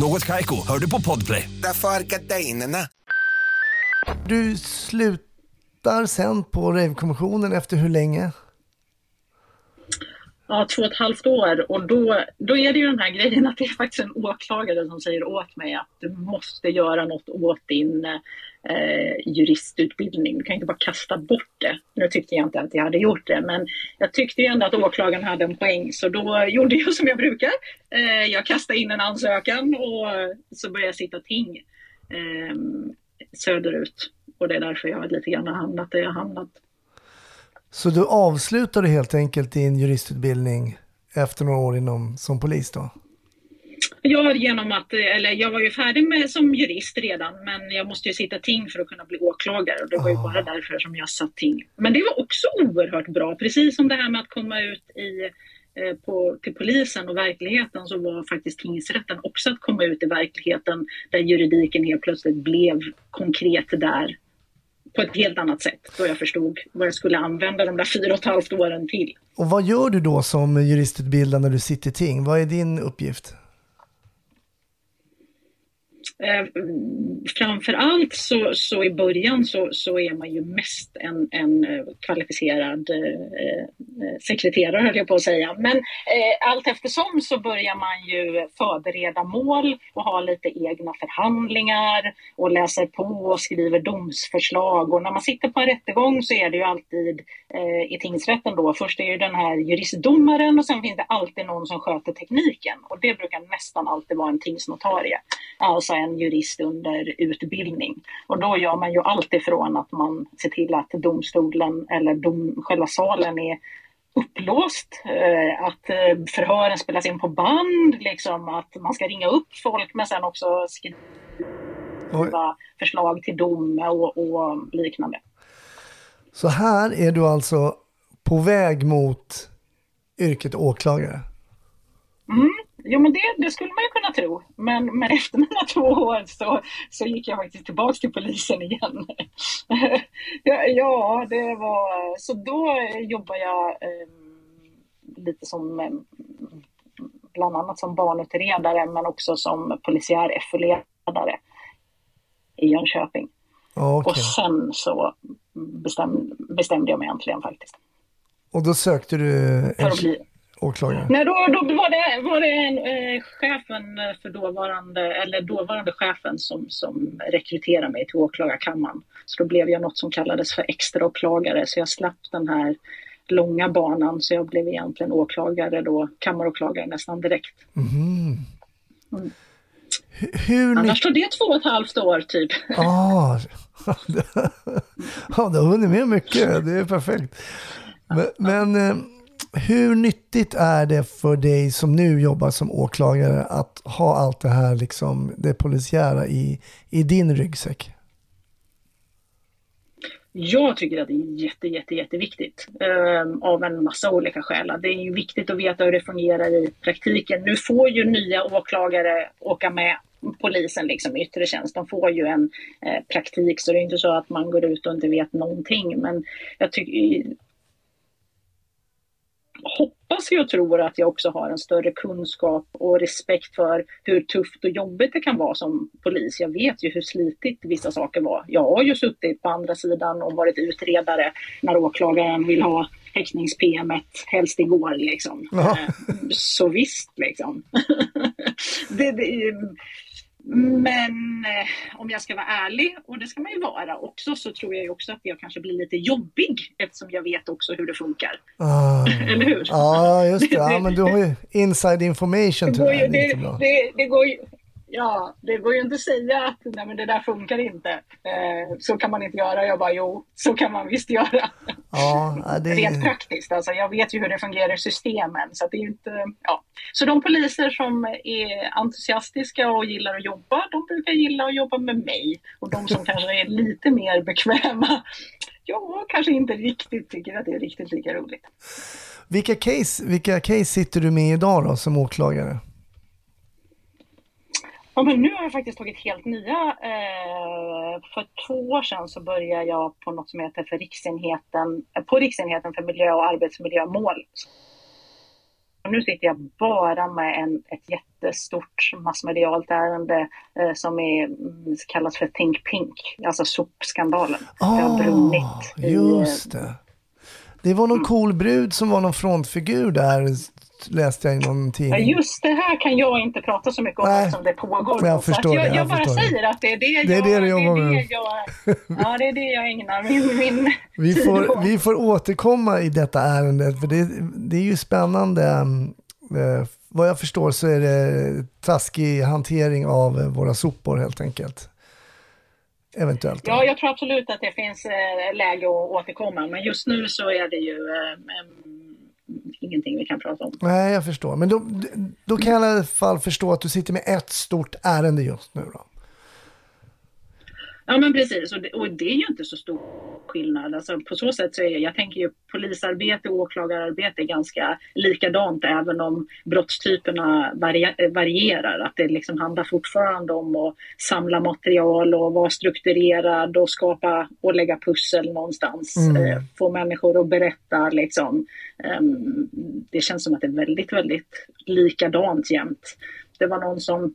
Något Kaiko, hör du på Podplay. Därför är gardinerna. Du slutar sen på Rave-kommissionen efter hur länge? Ja, två och ett halvt år och då, då är det ju den här grejen att det är faktiskt en åklagare som säger åt mig att du måste göra något åt din eh, juristutbildning. Du kan inte bara kasta bort det. Nu tyckte jag inte att jag hade gjort det, men jag tyckte ju ändå att åklagaren hade en poäng, så då gjorde jag som jag brukar. Eh, jag kastade in en ansökan och så började jag sitta ting eh, söderut. Och det är därför jag lite grann har hamnat där jag har hamnat. Så du avslutade helt enkelt din juristutbildning efter några år inom, som polis då? Ja, genom att, eller jag var ju färdig med, som jurist redan, men jag måste ju sitta ting för att kunna bli åklagare och det var ju Ah. bara därför som jag satt ting. Men det var också oerhört bra, precis som det här med att komma ut i, eh, på, till polisen och verkligheten så var faktiskt tingsrätten också att komma ut i verkligheten där juridiken helt plötsligt blev konkret där på ett helt annat sätt då jag förstod vad jag skulle använda de där fyra och ett halvt åren till. Och vad gör du då som juristutbildad när du sitter i ting? Vad är din uppgift? Eh, framför allt så, så i början så, så är man ju mest en, en eh, kvalificerad eh, eh, sekreterare höll jag på att säga. Men eh, allt eftersom så börjar man ju förbereda mål och ha lite egna förhandlingar och läser på och skriver domsförslag. Och när man sitter på en rättegång så är det ju alltid eh, i tingsrätten då. Först är ju den här juristdomaren och sen finns det alltid någon som sköter tekniken. Och det brukar nästan alltid vara en tingsnotarie. Alltså en jurist under utbildning. Och då gör man ju allt ifrån att man ser till att domstolen eller dom, själva salen är upplåst, eh, att eh, förhören spelas in på band, liksom, att man ska ringa upp folk men sen också skriva förslag till dom och, och liknande. Så här är du alltså på väg mot yrket åklagare? Mm. Jo, men det, det, skulle man ju kunna tro. Men, men <laughs> efter mina två år så, så gick jag faktiskt tillbaka till polisen igen. <laughs> ja, ja, det var... Så då jobbade jag eh, lite som eh, bland annat som barnutredare men också som polisiär FU-ledare i Jönköping. Okay. Och sen så bestäm, bestämde jag mig äntligen faktiskt. Och då sökte du För att bli åklagare? Nej, då, då var det, var det en, eh, chefen för dåvarande, eller dåvarande chefen som, som rekryterade mig till åklagarkammaren. Så då blev jag något som kallades för extraåklagare, så jag slapp den här långa banan, så jag blev egentligen åklagare då, kammaråklagare nästan direkt. Mm. Mm. Hur Annars tog det två och ett halvt år typ. Ah, <laughs> ja, du har hunnit med mycket, det är perfekt. Men, men eh, hur nyttigt är det för dig som nu jobbar som åklagare att ha allt det här, liksom, det polisiära i, i din ryggsäck? Jag tycker att det är jätte, jätte, jätteviktigt eh, av en massa olika skäl. Det är ju viktigt att veta hur det fungerar i praktiken. Nu får ju nya åklagare åka med polisen liksom yttre tjänst. De får ju en eh, praktik så det är inte så att man går ut och inte vet någonting. Men jag tycker hoppas jag tror att jag också har en större kunskap och respekt för hur tufft och jobbigt det kan vara som polis. Jag vet ju hur slitigt vissa saker var. Jag har ju suttit på andra sidan och varit utredare när åklagaren vill ha häktnings-PM helst igår liksom. Ja. Så visst liksom. <laughs> det, det, men eh, om jag ska vara ärlig, och det ska man ju vara också, så tror jag ju också att jag kanske blir lite jobbig eftersom jag vet också hur det funkar. Ah. <laughs> Eller hur? Ja, just det. Ja, men du har ju inside information det, går ju, tyvärr. det, det, det, går ju, Ja, det går ju inte att säga att nej, men det där funkar inte. Eh, så kan man inte göra. Jag bara, jo, så kan man visst göra. Ja, <laughs> det är... Rent praktiskt. Alltså, jag vet ju hur det fungerar i systemen. Så, det är inte, ja. så de poliser som är entusiastiska och gillar att jobba, de brukar gilla att jobba med mig. Och de som kanske är lite mer bekväma, <laughs> ja, kanske inte riktigt tycker att det är riktigt lika roligt. Vilka case, vilka case sitter du med idag då som åklagare? Ja, men nu har jag faktiskt tagit helt nya. Eh, för två år sedan så började jag på något som heter för riksenheten, på Riksenheten för miljö och arbetsmiljömål. Och nu sitter jag bara med en, ett jättestort massmedialt ärende eh, som är, mm, kallas för Think Pink, alltså sopskandalen. Ah, det har brunnit. i, Just det. Det var någon cool brud som var någon frontfigur där, läste jag i någon tidning. just det här kan jag inte prata så mycket om Nej, eftersom det pågår. men jag förstår jag, det, jag, jag bara det. säger att det är det, Det är jag, det du jobbar det är med. det jag, Ja, det är det jag ägnar min... min <laughs> Vi tid får, åt. vi får återkomma i detta ärendet, för det, det är ju spännande. Eh, vad jag förstår så är det taskig hantering av eh, våra sopor helt enkelt. Eventuellt. Ja, jag tror absolut att det finns eh, läge att återkomma, men just nu så är det ju eh, ingenting vi kan prata om. Nej, jag förstår. Men då, då kan jag i alla fall förstå att du sitter med ett stort ärende just nu då. Ja men precis och det, och det är ju inte så stor skillnad. Alltså, på så sätt så är jag tänker ju polisarbete och åklagararbete är ganska likadant även om brottstyperna vari- varierar. Att det liksom handlar fortfarande om att samla material och vara strukturerad och skapa och lägga pussel någonstans. Mm. Eh, få människor att berätta liksom. Ehm, det känns som att det är väldigt, väldigt likadant jämt. Det var någon som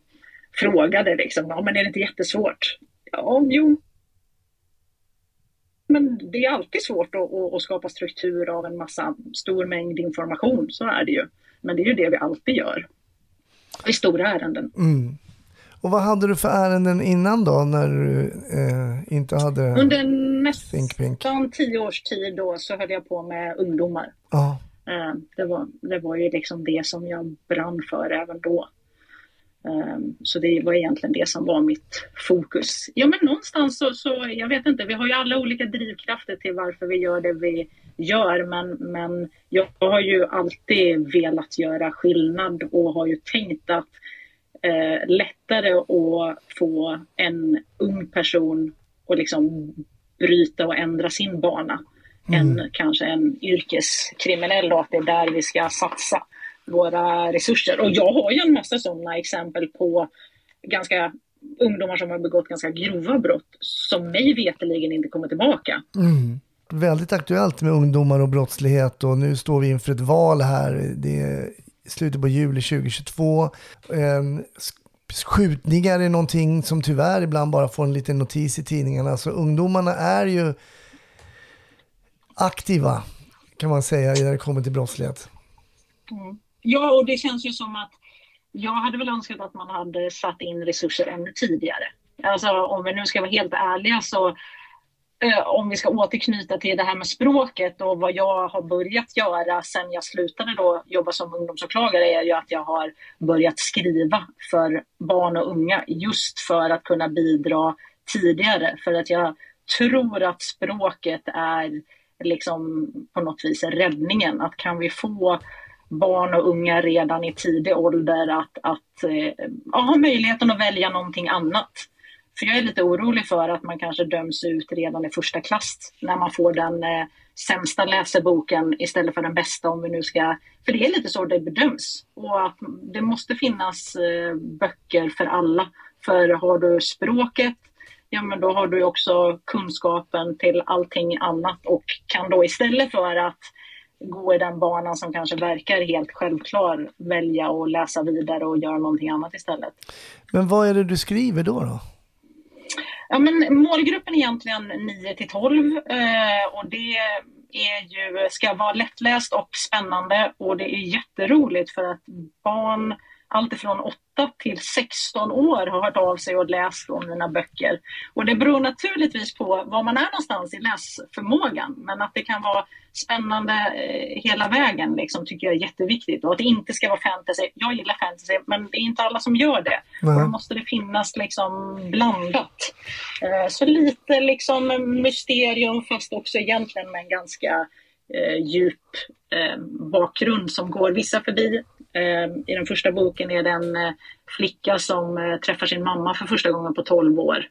frågade liksom, ja men är det inte jättesvårt? Ja, jo. Men det är alltid svårt att, att, skapa struktur av en massa stor mängd information, så är det ju. Men det är ju det vi alltid gör. I stora ärenden. Mm. Och vad hade du för ärenden innan då när du eh, inte hade Under nästan tio års tid då så höll jag på med ungdomar. Ja. Eh, Det var, det var ju liksom det som jag brann för även då. Eh, Så det var egentligen det som var mitt fokus. Ja men någonstans så, så, jag vet inte, vi har ju alla olika drivkrafter till varför vi gör det vi gör men, men jag har ju alltid velat göra skillnad och har ju tänkt att eh, lättare att få en ung person att liksom bryta och ändra sin bana än kanske en yrkeskriminell och att det är där vi ska satsa våra resurser. Och jag har ju en massa sådana exempel på ganska ungdomar som har begått ganska grova brott som mig veterligen inte kommer tillbaka. Mm. Väldigt aktuellt med ungdomar och brottslighet och nu står vi inför ett val här. Det är slutet på juli 2022. Ehm, sk- Skjutningar är någonting som tyvärr ibland bara får en liten notis i tidningarna. Så ungdomarna är ju aktiva kan man säga när det kommer till brottslighet. Mm. Ja, och det känns ju som att jag hade väl önskat att man hade satt in resurser ännu tidigare. Alltså om vi nu ska vara helt ärliga så eh, om vi ska återknyta till det här med språket och vad jag har börjat göra sen jag slutade då jobba som ungdomsåklagare är ju att jag har börjat skriva för barn och unga just för att kunna bidra tidigare. För att jag tror att språket är liksom på något vis räddningen. Att kan vi få barn och unga redan i tidig ålder att, att eh, ja, ha möjligheten att välja någonting annat. För jag är lite orolig för att man kanske döms ut redan i första klass när man får den eh, sämsta läseboken istället för den bästa om vi nu ska... För det är lite så det bedöms. Och att det måste finnas eh, böcker för alla. För har du språket, ja men då har du också kunskapen till allting annat och kan då istället för att gå i den banan som kanske verkar helt självklar välja att läsa vidare och göra någonting annat istället. Men vad är det du skriver då? då? Ja, men målgruppen är egentligen 9 till 12 eh, och det är ju, ska vara lättläst och spännande och det är jätteroligt för att barn alltifrån 8 till 16 år har hört av sig och läst från mina böcker. Och det beror naturligtvis på var man är någonstans i läsförmågan men att det kan vara spännande eh, hela vägen liksom, tycker jag är jätteviktigt och att det inte ska vara fantasy. Jag gillar fantasy men det är inte alla som gör det. Nej. Och då måste det finnas liksom blandat. Eh, så lite liksom mysterium fast också egentligen med en ganska eh, djup eh, bakgrund som går vissa förbi. Eh, I den första boken är det en eh, flicka som eh, träffar sin mamma för första gången på 12 år.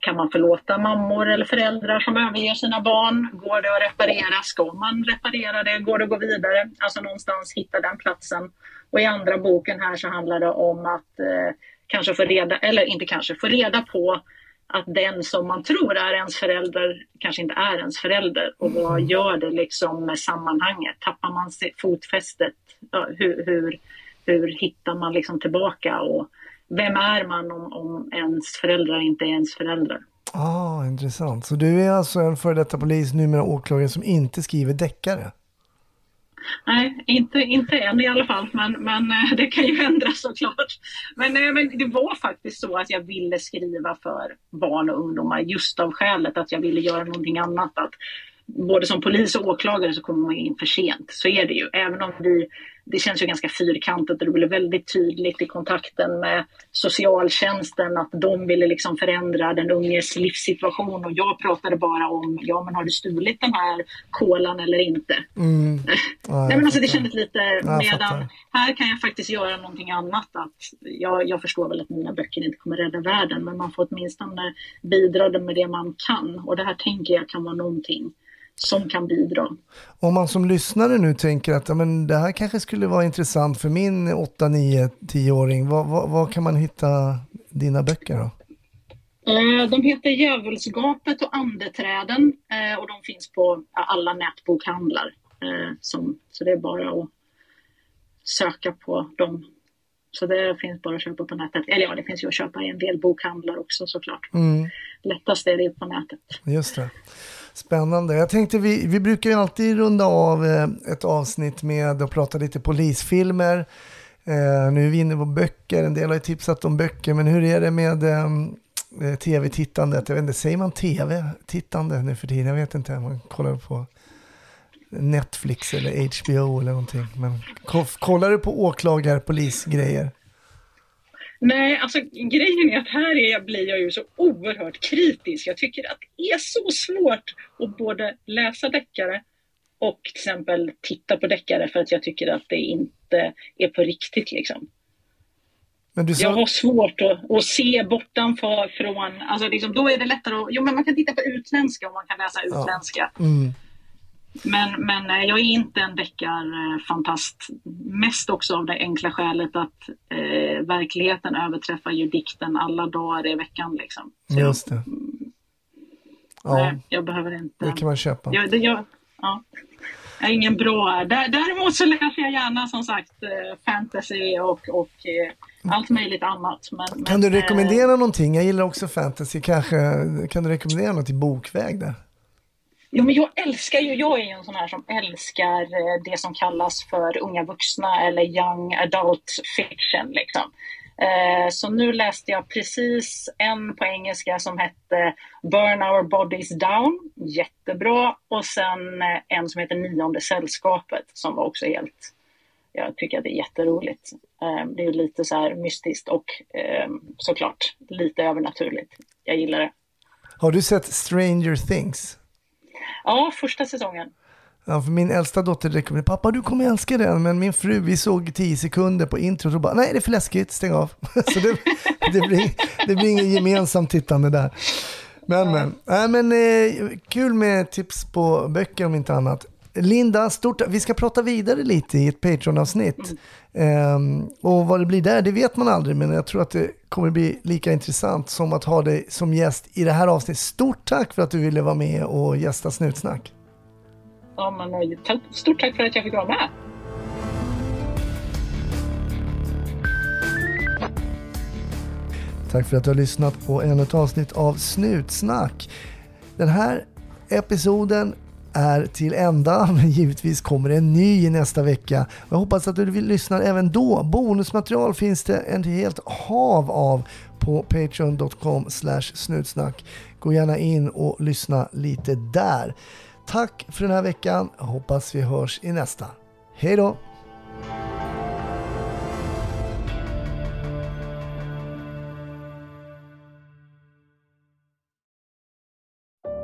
Kan man förlåta mammor eller föräldrar som överger sina barn? Går det att reparera? Ska man reparera det? Går det att gå vidare? Alltså någonstans hitta den platsen. Och i andra boken här så handlar det om att eh, kanske få reda, eller inte kanske, få reda på att den som man tror är ens förälder kanske inte är ens förälder. Och vad gör det liksom med sammanhanget? Tappar man fotfästet? Hur, hur, hur hittar man liksom tillbaka? Och vem är man om, om ens föräldrar inte är ens föräldrar? Ah, intressant. Så du är alltså en före detta polis, numera åklagare, som inte skriver deckare? Nej, inte, inte än i alla fall, men, men eh, det kan ju <laughs> ändras såklart. Men, eh, men det var faktiskt så att jag ville skriva för barn och ungdomar just av skälet att jag ville göra någonting annat. Att både som polis och åklagare så kommer man in för sent, så är det ju. Även om vi det känns ju ganska fyrkantigt och det blev väldigt tydligt i kontakten med socialtjänsten att de ville liksom förändra den unges livssituation och jag pratade bara om, ja men har du stulit den här kolan eller inte? Mm. <laughs> Ja, Nej men alltså det kändes lite, medan här kan jag faktiskt göra någonting annat. Att jag, jag förstår väl att mina böcker inte kommer rädda världen men man får åtminstone bidra med det man kan och det här tänker jag kan vara någonting som kan bidra. Om man som lyssnare nu tänker att ja, men det här kanske skulle vara intressant för min 8, 9, 10-åring, vad, vad, vad kan man hitta dina böcker då? Eh, De heter Djävulsgapet och Andeträden eh, och de finns på alla nätbokhandlar. Eh, så det är bara att söka på dem. Så det finns bara att köpa på nätet. Eller ja, det finns ju att köpa i en del bokhandlar också såklart. Mm. Lättast är det på nätet. Just det. Spännande. Jag tänkte vi, vi brukar ju alltid runda av eh, ett avsnitt med att prata lite polisfilmer. Eh, nu är vi inne på böcker, en del har ju tipsat om böcker, men hur är det med eh, tv-tittandet? Jag vet inte, säger man tv-tittande nu för tiden? Jag vet inte, man kollar på Netflix eller HBO eller någonting. Men kollar du på åklagar, polisgrejer? Nej, alltså grejen är att här är jag, blir jag ju så oerhört kritisk. Jag tycker att det är så svårt att både läsa deckare och till exempel titta på deckare för att jag tycker att det inte är på riktigt liksom. Du Jag sa, har svårt att, att se bortanför från, alltså liksom, då är det lättare att, jo men man kan titta på utländska och man kan läsa utländska. mm, Men, men eh, jag är inte en deckarfantast. Mest också av det enkla skälet att eh, verkligheten överträffar ju dikten alla dagar i veckan. Liksom. Så just det. jag, Ja, nej, jag behöver inte. det kan man köpa. Jag, det, jag, ja. jag är ingen bra... Där, däremot så läser jag gärna som sagt eh, fantasy och, och eh, allt möjligt annat. Men, Kan du rekommendera någonting? Jag gillar också fantasy. Kanske kan du rekommendera något i bokväg där? Jo, men jag älskar ju, jag är ju en sån här som älskar eh, det som kallas för unga vuxna eller young adult fiction. Liksom. Eh, så nu läste jag precis en på engelska som hette Burn Our Bodies Down, jättebra. Och sen eh, en som heter Nionde sällskapet som var också helt, jag tycker att det är jätteroligt. Det är lite så här mystiskt och såklart lite övernaturligt. Jag gillar det. Har du sett Stranger Things? Ja, första säsongen. Ja, för min äldsta dotter rekommenderade, pappa du kommer älska den, men min fru, vi såg tio sekunder på introt och bara, nej det är för läskigt, stäng av. <laughs> Så det, det, blir, det blir ingen gemensamt tittande där. Men, men, äh, men eh, kul med tips på böcker om inte annat. Linda, stort, vi ska prata vidare lite i ett Patreon-avsnitt. Ehm, och vad det blir där, det vet man aldrig, men jag tror att det kommer bli lika intressant som att ha dig som gäst i det här avsnittet. Stort tack för att du ville vara med och gästa Snutsnack. Ja, men, eh, stort tack för att jag fick vara med. Tack för att du har lyssnat på ännu ett avsnitt av Snutsnack. Den här episoden är till ända, <laughs> men givetvis kommer det en ny i nästa vecka. Jag hoppas att du vill lyssna även då. Bonusmaterial finns det en helt hav av på patreon.com snutsnack. Gå gärna in och lyssna lite där. Tack för den här veckan. Hoppas vi hörs i nästa. Hej då!